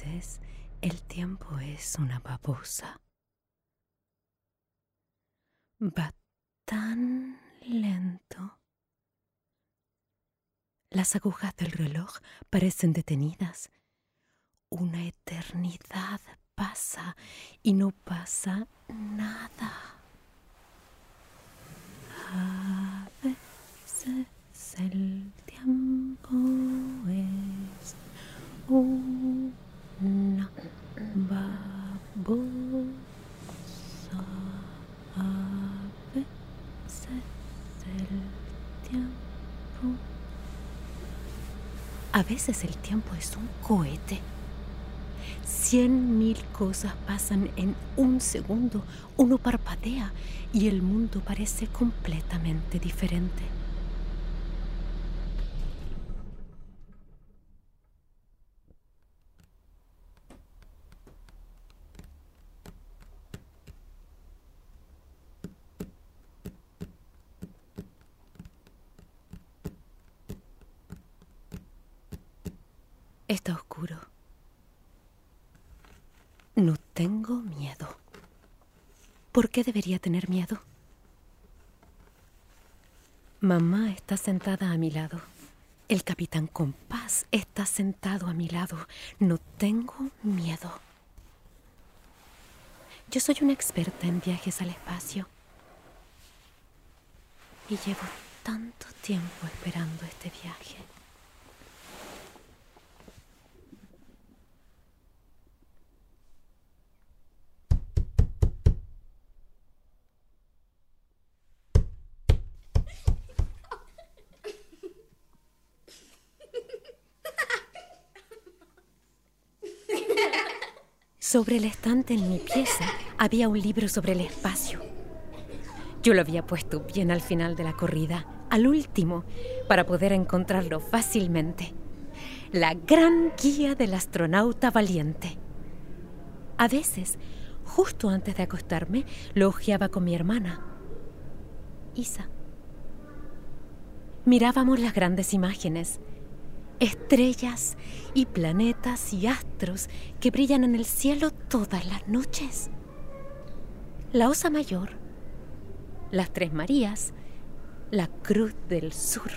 Veces el tiempo es una babosa. Va tan lento. Las agujas del reloj parecen detenidas. Una eternidad pasa y no pasa nada. A veces el tiempo es una babosa. A veces el tiempo. A veces el tiempo es un cohete. Cien mil cosas pasan en un segundo. Uno parpadea y el mundo parece completamente diferente. Está oscuro. No tengo miedo. ¿Por qué debería tener miedo? Mamá está sentada a mi lado. El capitán Compás está sentado a mi lado. No tengo miedo. Yo soy una experta en viajes al espacio. Y llevo tanto tiempo esperando este viaje. Sobre el estante en mi pieza había un libro sobre el espacio. Yo lo había puesto bien al final de la corrida, al último, para poder encontrarlo fácilmente. La gran guía del astronauta valiente. A veces, justo antes de acostarme, lo hojeaba con mi hermana, Isa. Mirábamos las grandes imágenes, estrellas y planetas y astros que brillan en el cielo todas las noches. La Osa Mayor, las Tres Marías, la Cruz del Sur,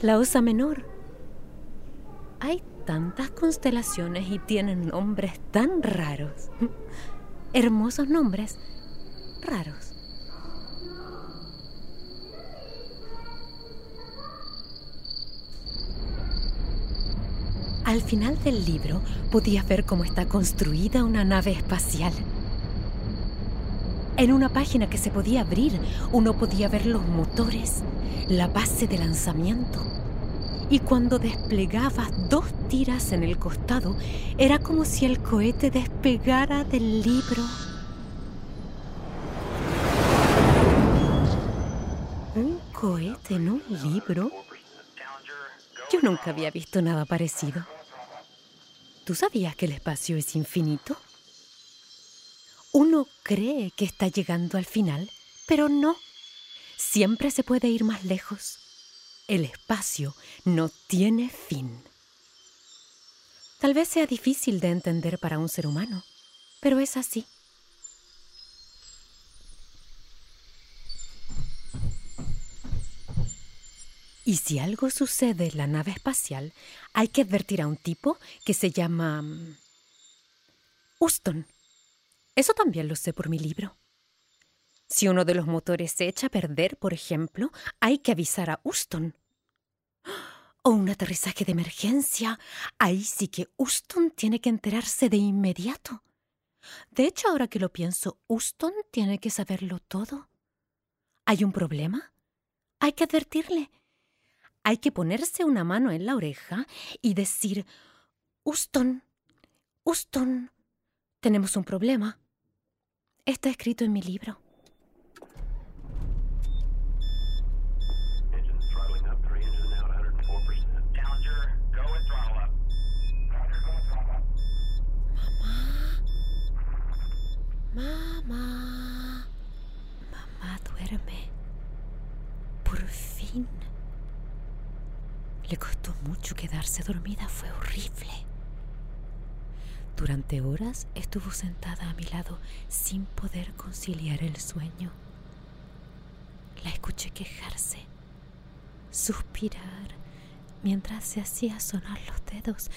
la Osa Menor. Hay tantas constelaciones y tienen nombres tan raros. Hermosos nombres, raros. Al final del libro podías ver cómo está construida una nave espacial. En una página que se podía abrir, uno podía ver los motores, la base de lanzamiento. Y cuando desplegabas dos tiras en el costado, era como si el cohete despegara del libro. ¿Un cohete en un libro? Yo nunca había visto nada parecido. ¿Tú sabías que el espacio es infinito? Uno cree que está llegando al final, pero no. Siempre se puede ir más lejos. El espacio no tiene fin. Tal vez sea difícil de entender para un ser humano, pero es así. Y si algo sucede en la nave espacial, hay que advertir a un tipo que se llama... mm, Houston. Eso también lo sé por mi libro. Si uno de los motores se echa a perder, por ejemplo, hay que avisar a Houston. O un aterrizaje de emergencia. Ahí sí que Houston tiene que enterarse de inmediato. De hecho, ahora que lo pienso, Houston tiene que saberlo todo. ¿Hay un problema? Hay que advertirle. Hay que ponerse una mano en la oreja y decir, Houston, Houston, tenemos un problema. Está escrito en mi libro. Dormida, fue horrible. Durante horas estuvo sentada a mi lado sin poder conciliar el sueño. La escuché quejarse, suspirar, mientras se hacía sonar los dedos.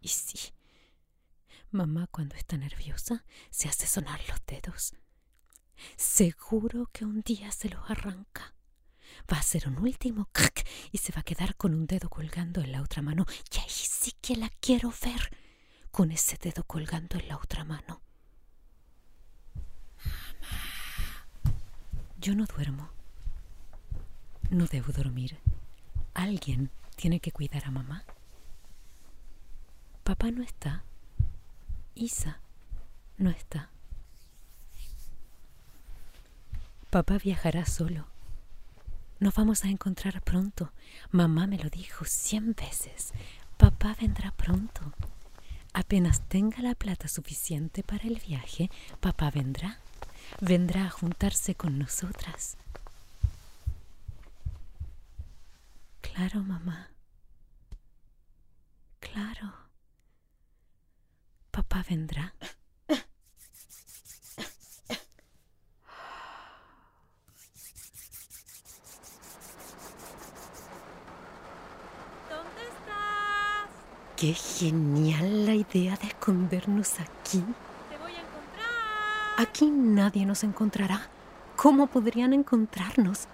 Y sí, mamá cuando está nerviosa se hace sonar los dedos. Seguro que un día se los arranca. Va a hacer un último crack y se va a quedar con un dedo colgando en la otra mano. Y ahí sí que la quiero ver, con ese dedo colgando en la otra mano. Mamá. Yo no duermo. No debo dormir. Alguien tiene que cuidar a mamá. Papá no está. Isa no está. Papá viajará solo. Nos vamos a encontrar pronto. Mamá me lo dijo cien veces. Papá vendrá pronto. Apenas tenga la plata suficiente para el viaje, papá vendrá. Vendrá a juntarse con nosotras. Claro, mamá. Claro. Papá vendrá. ¿Dónde estás? Qué genial la idea de escondernos aquí. Te voy a encontrar. Aquí nadie nos encontrará. ¿Cómo podrían encontrarnos?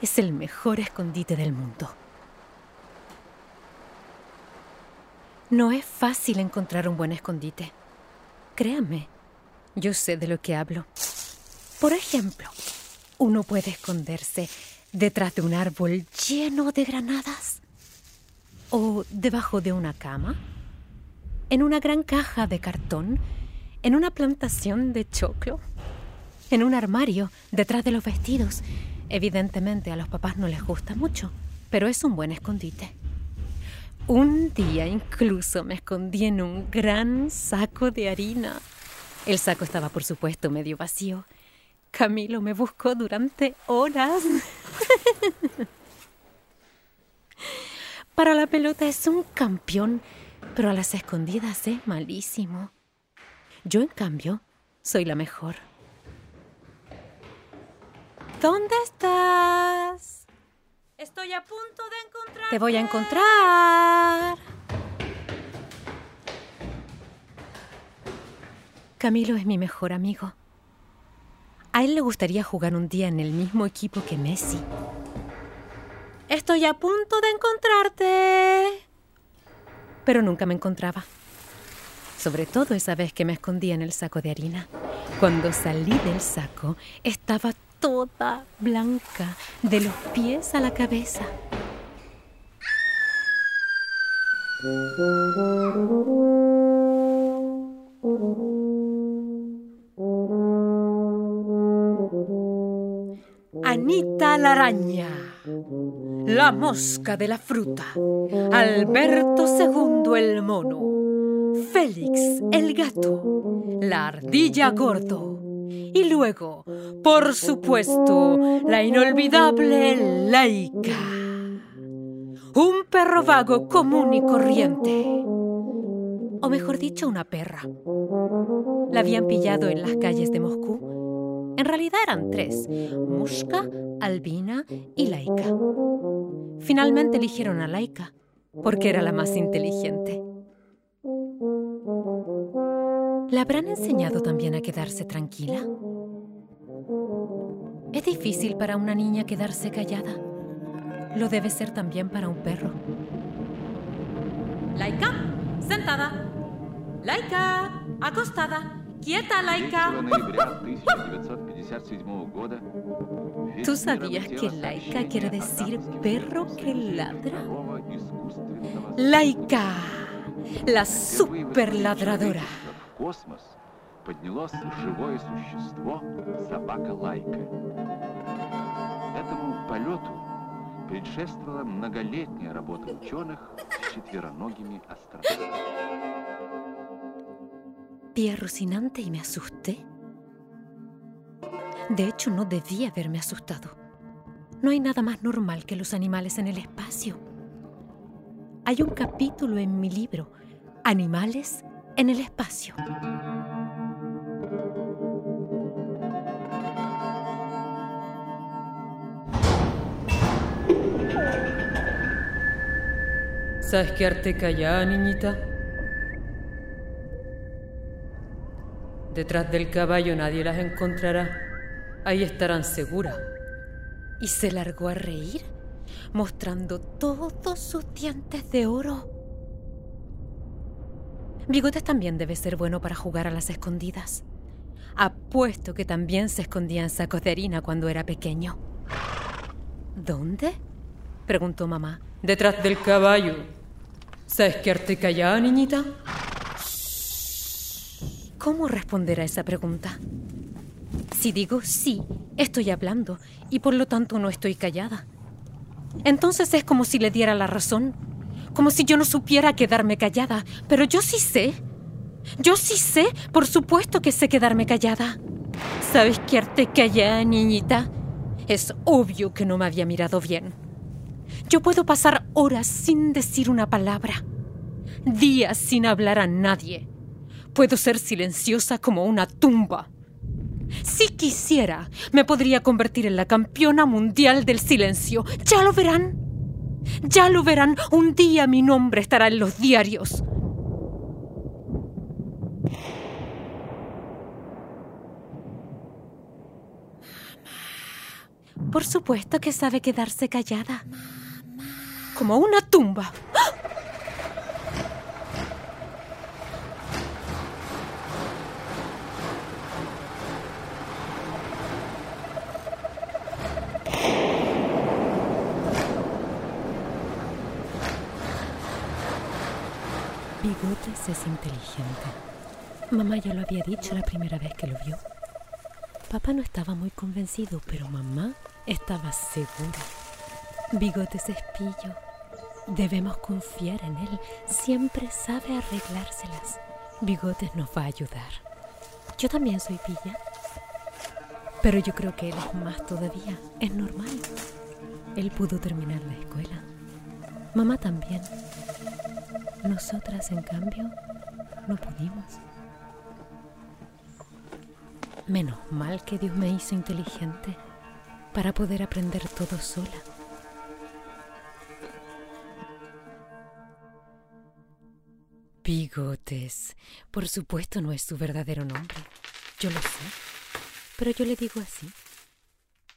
Es el mejor escondite del mundo. No es fácil encontrar un buen escondite. Créanme, yo sé de lo que hablo. Por ejemplo, uno puede esconderse detrás de un árbol lleno de granadas o debajo de una cama, en una gran caja de cartón, en una plantación de choclo, en un armario detrás de los vestidos. Evidentemente a los papás no les gusta mucho, pero es un buen escondite. Un día incluso me escondí en un gran saco de harina. El saco estaba, por supuesto, medio vacío. Camilo me buscó durante horas. Para la pelota es un campeón, pero a las escondidas es malísimo. Yo, en cambio, soy la mejor. ¿Dónde estás? Estoy a punto de encontrar. Te voy a encontrar. Camilo es mi mejor amigo. A él le gustaría jugar un día en el mismo equipo que Messi. Estoy a punto de encontrarte. Pero nunca me encontraba. Sobre todo esa vez que me escondía en el saco de harina. Cuando salí del saco, estaba toda blanca, de los pies a la cabeza. Anita la araña, la mosca de la fruta, Alberto II el mono, Félix el gato, la ardilla gordo y luego, por supuesto, la inolvidable Laika. Un perro vago común y corriente. O mejor dicho, una perra. La habían pillado en las calles de Moscú. En realidad eran tres, Mushka, Albina y Laika. Finalmente eligieron a Laika, porque era la más inteligente. ¿La habrán enseñado también a quedarse tranquila? Es difícil para una niña quedarse callada. Lo debe ser también para un perro. Laika, sentada. Laika, acostada. Quieta, Laika. ноября 1957 года ¿Tú sabías que Laika quiere decir perro que ladra? Laika, la super ladradora. В космос поднялось живое существо собака Лайка. Этому полету предшествовала многолетняя работа ученых с четвероногими астронавтами. Vi alucinante y me asusté. De hecho, no debía haberme asustado. No hay nada más normal que los animales en el espacio. hay un capítulo en mi libro, Animales en el Espacio. ¿Sabes quedarte callada, niñita? Detrás del caballo nadie las encontrará. Ahí estarán seguras. Y se largó a reír, mostrando todos sus dientes de oro. Bigotes también debe ser bueno para jugar a las escondidas. Apuesto que también se escondía en sacos de harina cuando era pequeño. ¿Dónde? preguntó mamá. Detrás del caballo. ¿Sabes quedarte callada, niñita? ¿Cómo responder a esa pregunta? Si digo sí, estoy hablando y por lo tanto no estoy callada. Entonces es como si le diera la razón, como si yo no supiera quedarme callada, pero yo sí sé. Yo sí sé, por supuesto que sé quedarme callada. ¿Sabes quedarte callada, niñita? Es obvio que no me había mirado bien. Yo puedo pasar horas sin decir una palabra, días sin hablar a nadie. Puedo ser silenciosa como una tumba. Si quisiera, me podría convertir en la campeona mundial del silencio. Ya lo verán. Ya lo verán. Un día mi nombre estará en los diarios. Por supuesto que sabe quedarse callada. Como una tumba. Bigotes es inteligente. Mamá ya lo había dicho la primera vez que lo vio. Papá no estaba muy convencido, pero mamá estaba segura. Bigotes es pillo. Debemos confiar en él. Siempre sabe arreglárselas. Bigotes nos va a ayudar. Yo también soy pilla. Pero yo creo que él es más todavía. Es normal. Él pudo terminar la escuela. Mamá también. Nosotras, en cambio, no pudimos. Menos mal que Dios me hizo inteligente para poder aprender todo sola. Bigotes. Por supuesto no es su verdadero nombre. Yo lo sé. Pero yo le digo así.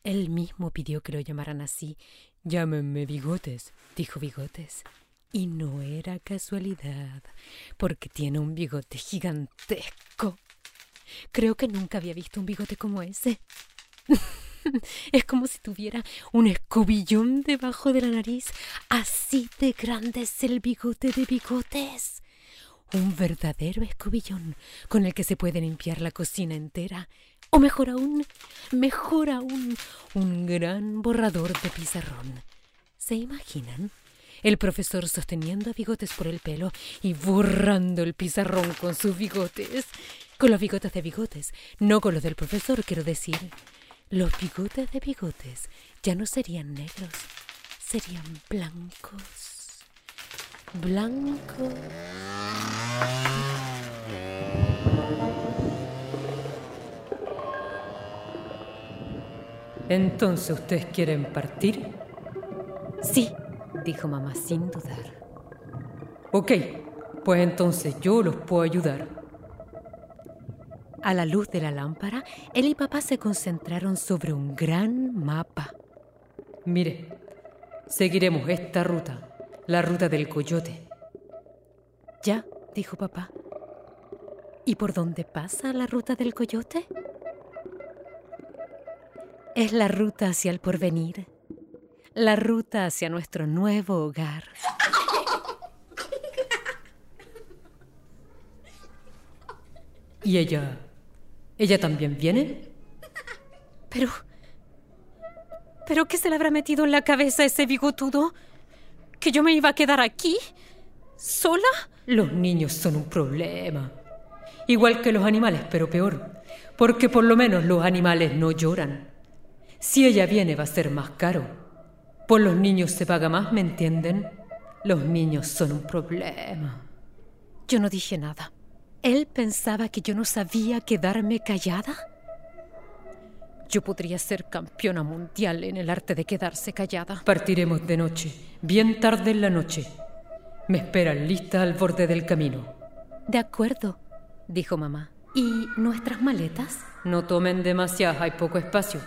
Él mismo pidió que lo llamaran así. Llámenme Bigotes, dijo Bigotes. Y no era casualidad, porque tiene un bigote gigantesco. Creo que nunca había visto un bigote como ese. es como si tuviera un escobillón debajo de la nariz. Así de grande es el bigote de bigotes. Un verdadero escobillón con el que se puede limpiar la cocina entera. O mejor aún, mejor aún, un gran borrador de pizarrón. ¿Se imaginan? El profesor sosteniendo a bigotes por el pelo y borrando el pizarrón con sus bigotes. Con los bigotes de bigotes, no con los del profesor, quiero decir. Los bigotes de bigotes ya no serían negros, serían blancos. Blancos. Entonces, ¿ustedes quieren partir? Dijo mamá sin dudar. Ok, pues entonces yo los puedo ayudar. A la luz de la lámpara, él y papá se concentraron sobre un gran mapa. Mire, seguiremos esta ruta, la ruta del coyote. Ya, dijo papá. ¿Y por dónde pasa la ruta del coyote? Es la ruta hacia el porvenir, la ruta hacia nuestro nuevo hogar. ¿Y ella? ¿Ella también viene? Pero... ¿Pero qué se le habrá metido en la cabeza a ese bigotudo? ¿Que yo me iba a quedar aquí? ¿Sola? Los niños son un problema. Igual que los animales, pero peor. Porque por lo menos los animales no lloran. Si ella viene va a ser más caro. Por los niños se paga más, ¿me entienden? Los niños son un problema. Yo no dije nada. ¿Él pensaba que yo no sabía quedarme callada? Yo podría ser campeona mundial en el arte de quedarse callada. Partiremos de noche, bien tarde en la noche. Me esperan lista al borde del camino. De acuerdo, dijo mamá. ¿Y nuestras maletas? No tomen demasiadas, hay poco espacio.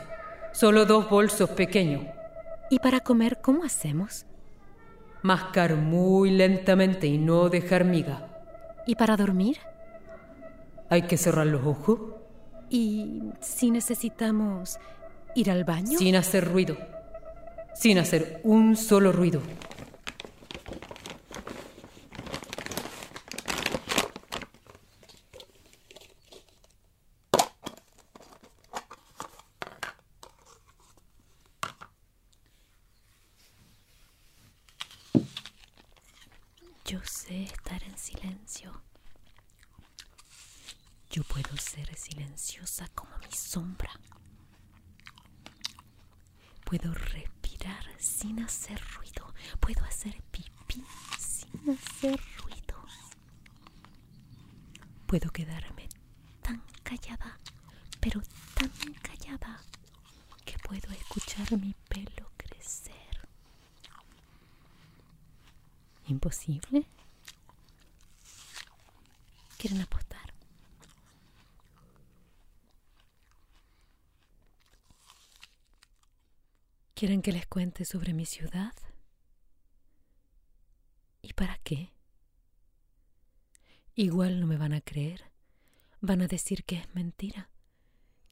Solo dos bolsos pequeños. ¿Y para comer cómo hacemos? Mascar muy lentamente y no dejar miga. ¿Y para dormir? Hay que cerrar los ojos. ¿Y si necesitamos ir al baño? Sin hacer ruido. Sin hacer un solo ruido. Yo sé estar en silencio. Yo puedo ser silenciosa como mi sombra. Puedo respirar sin hacer ruido. Puedo hacer pipí sin hacer ruido. Puedo quedarme tan callada, pero tan callada, que puedo escuchar mi pelo crecer. ¿Imposible? ¿Quieren apostar? ¿Quieren que les cuente sobre mi ciudad? ¿Y para qué? Igual no me van a creer. Van a decir que es mentira,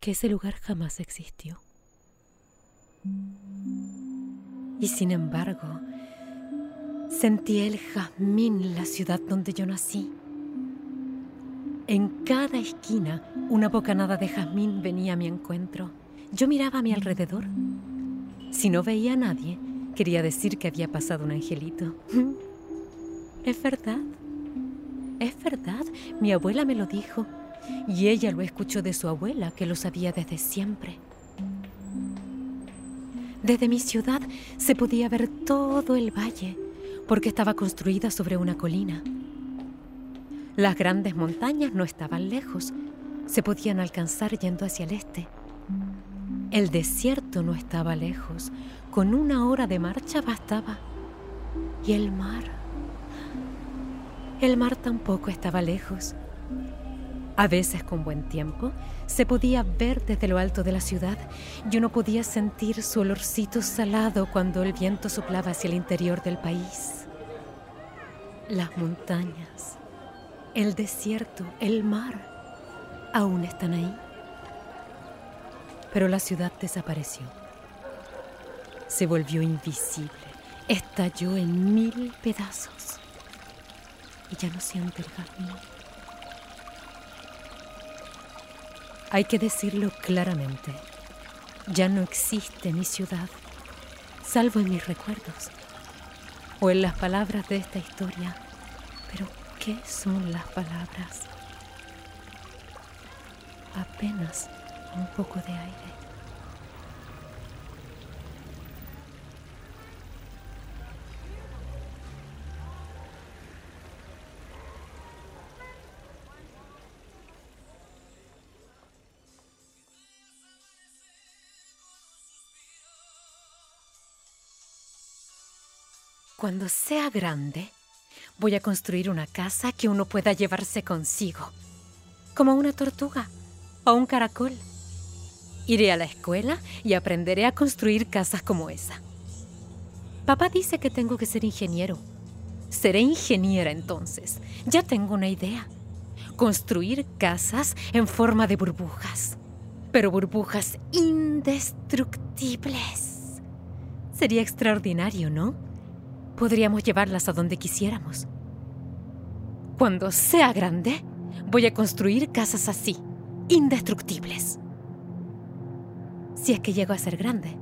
que ese lugar jamás existió. Y sin embargo, sentí el jazmín la ciudad donde yo nací. En cada esquina, una bocanada de jazmín venía a mi encuentro. Yo miraba a mi alrededor. Si no veía a nadie, quería decir que había pasado un angelito. Es verdad. Es verdad. Mi abuela me lo dijo. Y ella lo escuchó de su abuela, que lo sabía desde siempre. Desde mi ciudad se podía ver todo el valle, porque estaba construida sobre una colina. Las grandes montañas no estaban lejos, se podían alcanzar yendo hacia el este. El desierto no estaba lejos, con una hora de marcha bastaba. Y el mar. El mar tampoco estaba lejos. A veces con buen tiempo se podía ver desde lo alto de la ciudad y uno podía sentir su olorcito salado cuando el viento soplaba hacia el interior del país. Las montañas, el desierto, el mar, aún están ahí. Pero la ciudad desapareció. Se volvió invisible, estalló en mil pedazos y ya no siente el jazmín. Hay que decirlo claramente. Ya no existe mi ciudad, salvo en mis recuerdos o en las palabras de esta historia. Pero, ¿qué son las palabras? Apenas un poco de aire. Cuando sea grande, voy a construir una casa que uno pueda llevarse consigo, como una tortuga o un caracol. Iré a la escuela y aprenderé a construir casas como esa. Papá dice que tengo que ser ingeniero. Seré ingeniera entonces. Ya tengo una idea. Construir casas en forma de burbujas. Pero burbujas indestructibles. Sería extraordinario, ¿no? Podríamos llevarlas a donde quisiéramos. Cuando sea grande, voy a construir casas así, indestructibles. Si es que llego a ser grande,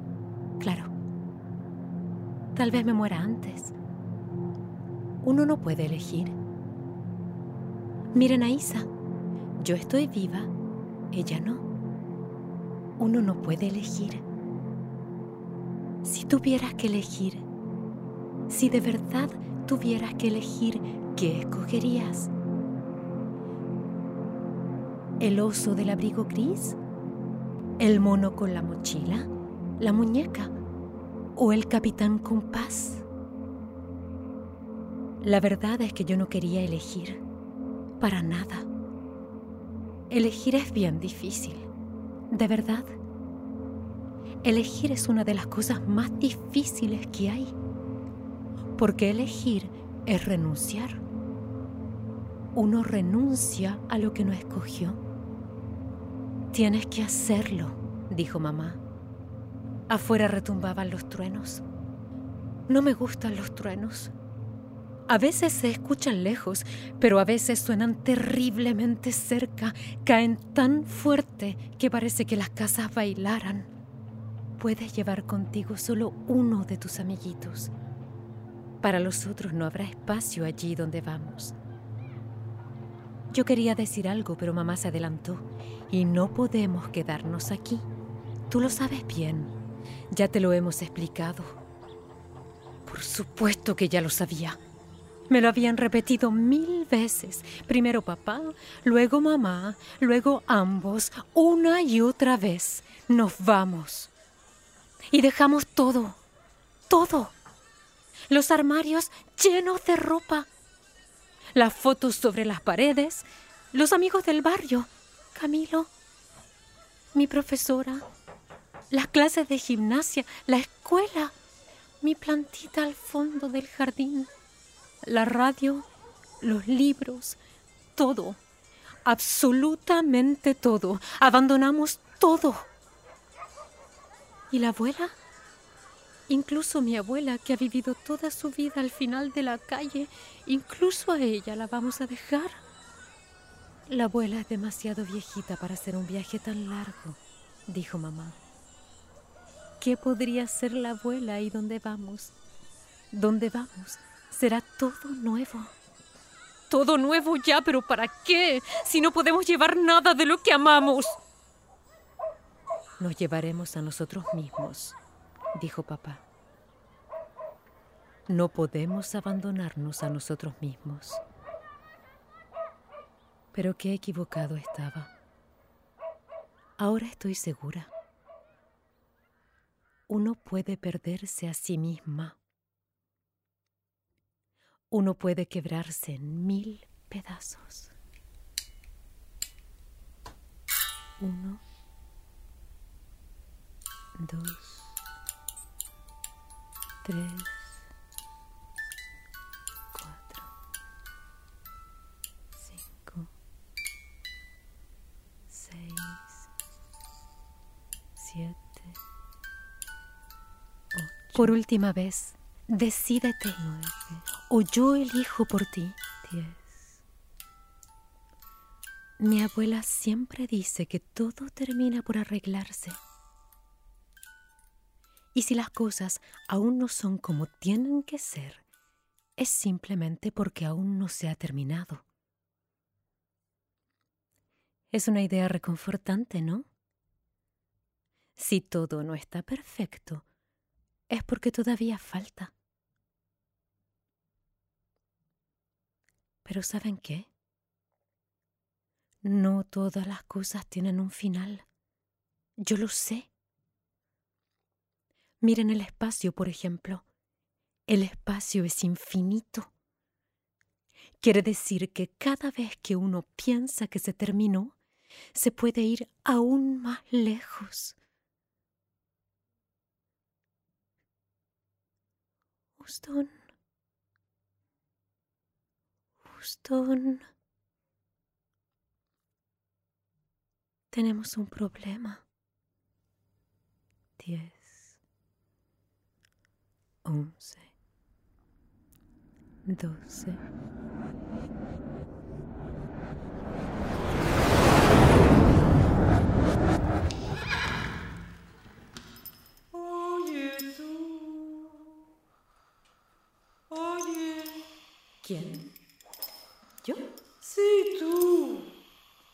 claro. Tal vez me muera antes. Uno no puede elegir. Miren a Isa. Yo estoy viva, ella no. Uno no puede elegir. Si tuvieras que elegir, si de verdad tuvieras que elegir, ¿qué escogerías? ¿El oso del abrigo gris? ¿El mono con la mochila? ¿La muñeca? ¿O el capitán compás? La verdad es que yo no quería elegir, para nada. Elegir es bien difícil, de verdad. Elegir es una de las cosas más difíciles que hay, porque elegir es renunciar. Uno renuncia a lo que no escogió. Tienes que hacerlo, dijo mamá. Afuera retumbaban los truenos. No me gustan los truenos. A veces se escuchan lejos, pero a veces suenan terriblemente cerca, caen tan fuerte que parece que las casas bailaran. Puedes llevar contigo solo uno de tus amiguitos. Para los otros no habrá espacio allí donde vamos. Yo quería decir algo, pero mamá se adelantó y no podemos quedarnos aquí. Tú lo sabes bien. Ya te lo hemos explicado. Por supuesto que ya lo sabía. Me lo habían repetido mil veces. Primero papá, luego mamá, luego ambos, una y otra vez. Nos vamos. Y dejamos todo, todo. Los armarios llenos de ropa. Las fotos sobre las paredes. Los amigos del barrio. Camilo. Mi profesora. Las clases de gimnasia. La escuela. Mi plantita al fondo del jardín la radio, los libros, todo, absolutamente todo. Abandonamos todo. ¿Y la abuela? Incluso mi abuela, que ha vivido toda su vida al final de la calle, incluso a ella la vamos a dejar. La abuela es demasiado viejita para hacer un viaje tan largo, dijo mamá. ¿Qué podría ser la abuela y dónde vamos? ¿Dónde vamos? Será todo nuevo. Todo nuevo ya, pero ¿para qué? Si no podemos llevar nada de lo que amamos. Nos llevaremos a nosotros mismos, dijo papá. No podemos abandonarnos a nosotros mismos. Pero qué equivocado estaba. Ahora estoy segura. Uno puede perderse a sí misma uno puede quebrarse en mil pedazos. Uno, dos, tres, cuatro, cinco, seis, siete, ocho. Por última vez, decídete. Nueve, o yo elijo por ti. Diez. Mi abuela siempre dice que todo termina por arreglarse. Y si las cosas aún no son como tienen que ser, es simplemente porque aún no se ha terminado. Es una idea reconfortante, ¿no? Si todo no está perfecto, es porque todavía falta. Pero ¿saben qué? No todas las cosas tienen un final. Yo lo sé. Miren el espacio, por ejemplo. El espacio es infinito. Quiere decir que cada vez que uno piensa que se terminó, se puede ir aún más lejos. Houston. Houston. Tenemos un problema. Diez. Once. Doce. Oye tú. Oye. ¿Quién? ¿Yo? Sí, tú.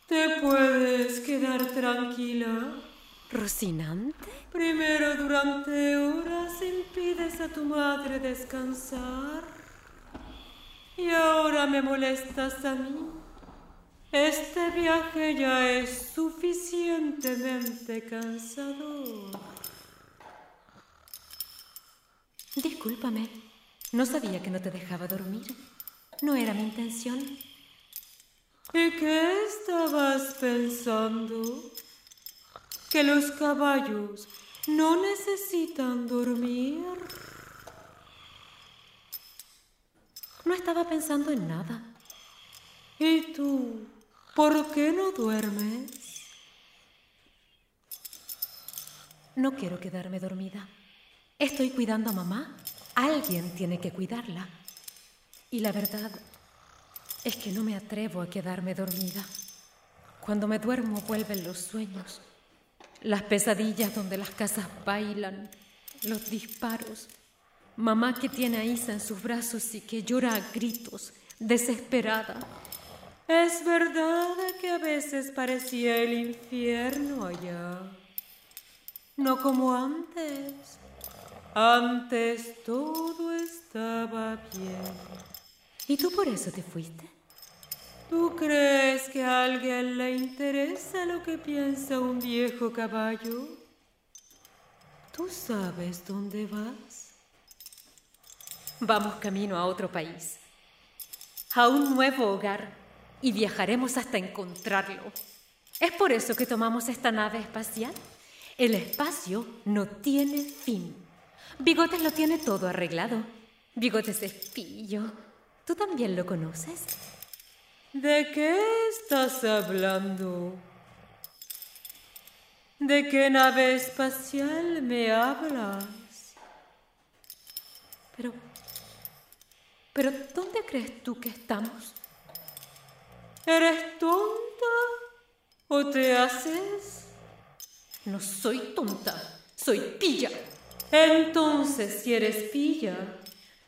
¿Te puedes quedar tranquila? ¿Rocinante? Primero durante horas impides a tu madre descansar. Y ahora me molestas a mí. Este viaje ya es suficientemente cansador. Discúlpame, no sabía que no te dejaba dormir. No era mi intención. ¿Y qué estabas pensando? ¿Que los caballos no necesitan dormir? No estaba pensando en nada. ¿Y tú? ¿Por qué no duermes? No quiero quedarme dormida. Estoy cuidando a mamá. Alguien tiene que cuidarla. Y la verdad es que no me atrevo a quedarme dormida. Cuando me duermo vuelven los sueños, las pesadillas donde las casas bailan, los disparos, mamá que tiene a Isa en sus brazos y que llora a gritos, desesperada. Es verdad que a veces parecía el infierno allá. No como antes. Antes todo estaba bien. ¿Y tú por eso te fuiste? ¿Tú crees que a alguien le interesa lo que piensa un viejo caballo? ¿Tú sabes dónde vas? Vamos camino a otro país, a un nuevo hogar, y viajaremos hasta encontrarlo. Es por eso que tomamos esta nave espacial. El espacio no tiene fin. Bigotes lo tiene todo arreglado. Bigotes es pillo. ¿Tú también lo conoces? ¿De qué estás hablando? ¿De qué nave espacial me hablas? Pero... ¿Pero dónde crees tú que estamos? ¿Eres tonta o te haces? No soy tonta, soy pilla. Entonces, si eres pilla,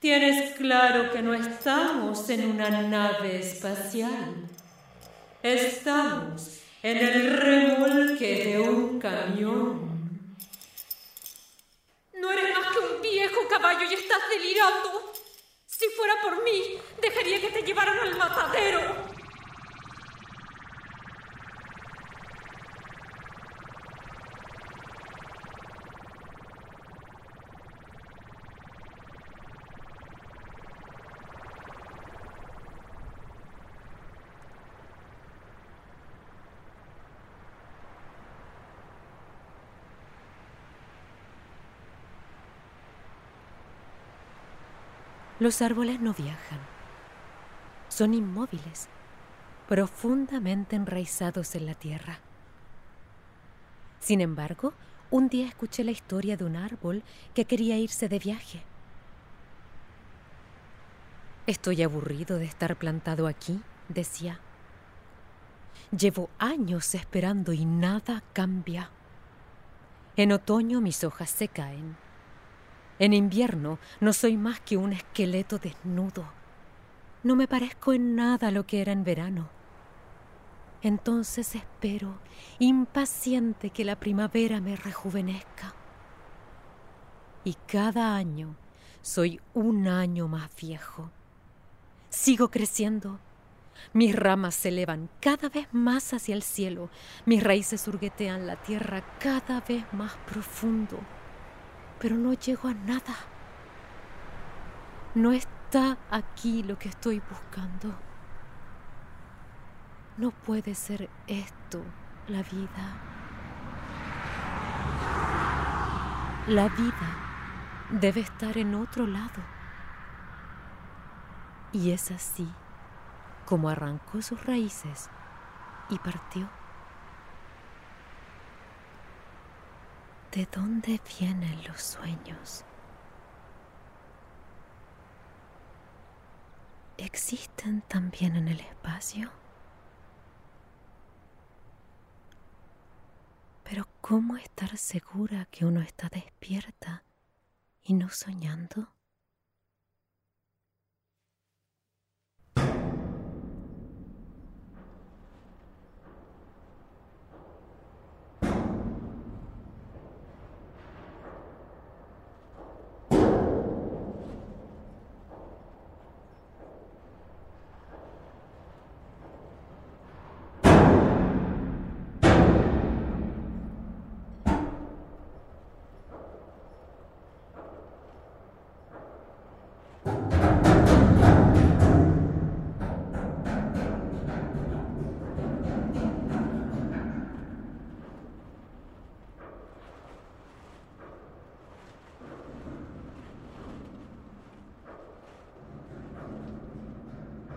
tienes claro que no estamos en una nave espacial. Estamos en el remolque de un camión. No eres más que un viejo caballo y estás delirando. Si fuera por mí, dejaría que te llevaran al matadero. Los árboles no viajan. Son inmóviles, profundamente enraizados en la tierra. Sin embargo, un día escuché la historia de un árbol que quería irse de viaje. Estoy aburrido de estar plantado aquí, decía. Llevo años esperando y nada cambia. En otoño mis hojas se caen. En invierno no soy más que un esqueleto desnudo. No me parezco en nada a lo que era en verano. Entonces espero, impaciente, que la primavera me rejuvenezca. Y cada año soy un año más viejo. Sigo creciendo. Mis ramas se elevan cada vez más hacia el cielo. Mis raíces surguetean la tierra cada vez más profundo pero no llego a nada. No está aquí lo que estoy buscando. No puede ser esto la vida. La vida debe estar en otro lado. Y es así como arrancó sus raíces y partió. ¿De dónde vienen los sueños? ¿Existen también en el espacio? Pero ¿cómo estar segura que uno está despierta y no soñando?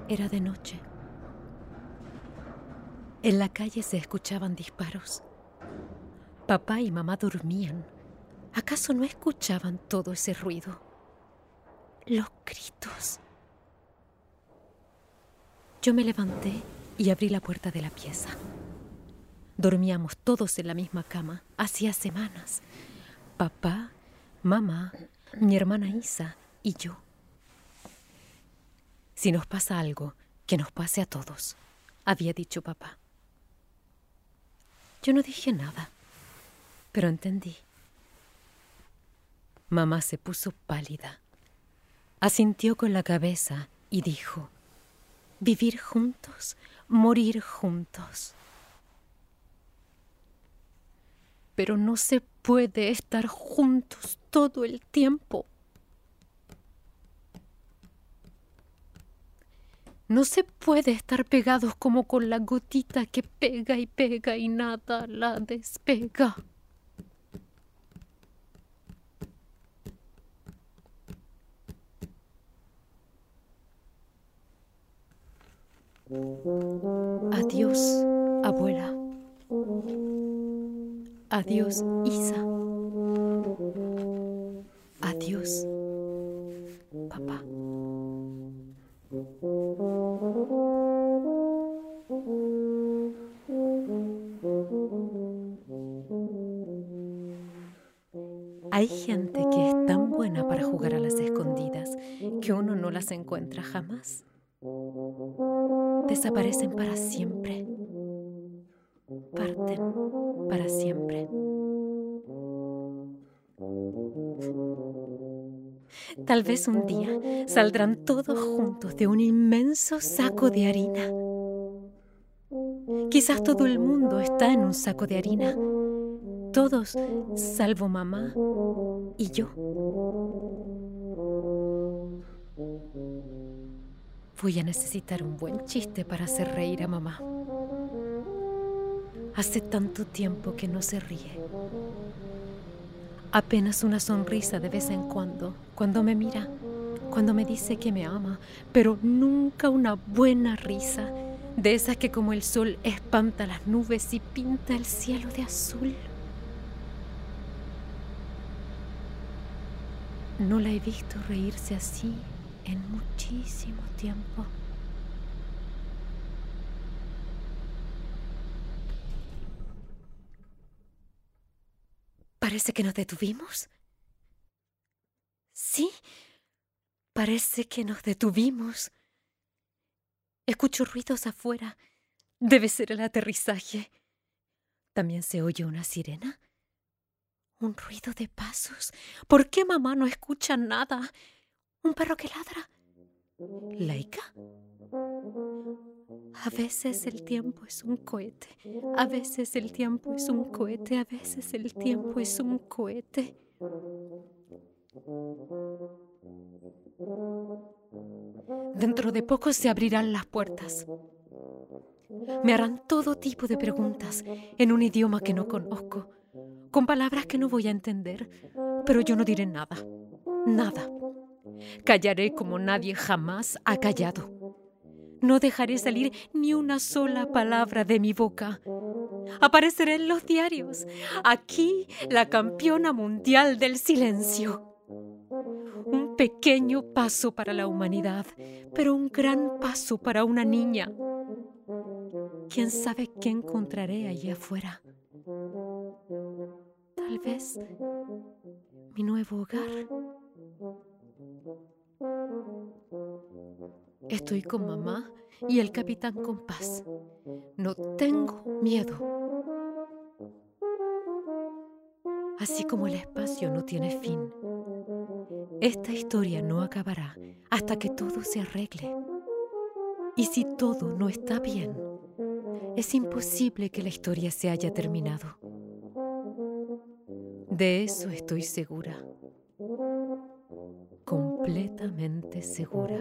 Era de noche. En la calle se escuchaban disparos. Papá y mamá dormían. ¿Acaso no escuchaban todo ese ruido? Los gritos. Yo me levanté y abrí la puerta de la pieza. Dormíamos todos en la misma cama hacía semanas. Papá, mamá, mi hermana Isa y yo. Si nos pasa algo, que nos pase a todos, había dicho papá. Yo no dije nada, pero entendí. Mamá se puso pálida, asintió con la cabeza y dijo, vivir juntos, morir juntos. Pero no se puede estar juntos todo el tiempo. No se puede estar pegados como con la gotita que pega y pega y nada la despega. Adiós, abuela. Adiós, Isa. Adiós, Hay gente que es tan buena para jugar a las escondidas que uno no las encuentra jamás. Desaparecen para siempre. Parten para siempre. Tal vez un día saldrán todos juntos de un inmenso saco de harina. Quizás todo el mundo está en un saco de harina. Todos, salvo mamá y yo. Voy a necesitar un buen chiste para hacer reír a mamá. Hace tanto tiempo que no se ríe. Apenas una sonrisa de vez en cuando, cuando me mira, cuando me dice que me ama, pero nunca una buena risa, de esas que como el sol espanta las nubes y pinta el cielo de azul. No la he visto reírse así en muchísimo tiempo. Parece que nos detuvimos. Sí, parece que nos detuvimos. Escucho ruidos afuera. Debe ser el aterrizaje. También se oye una sirena. Un ruido de pasos. ¿Por qué mamá no escucha nada? Un perro que ladra. ¿Laika? A veces el tiempo es un cohete, a veces el tiempo es un cohete, a veces el tiempo es un cohete. Dentro de poco se abrirán las puertas. Me harán todo tipo de preguntas en un idioma que no conozco, con palabras que no voy a entender, pero yo no diré nada, nada. Callaré como nadie jamás ha callado. No dejaré salir ni una sola palabra de mi boca. Apareceré en los diarios. Aquí la campeona mundial del silencio. Un pequeño paso para la humanidad, pero un gran paso para una niña. ¿Quién sabe qué encontraré allí afuera? Tal vez mi nuevo hogar. Estoy con mamá y el capitán con paz. No tengo miedo. Así como el espacio no tiene fin, esta historia no acabará hasta que todo se arregle. Y si todo no está bien, es imposible que la historia se haya terminado. De eso estoy segura completamente segura.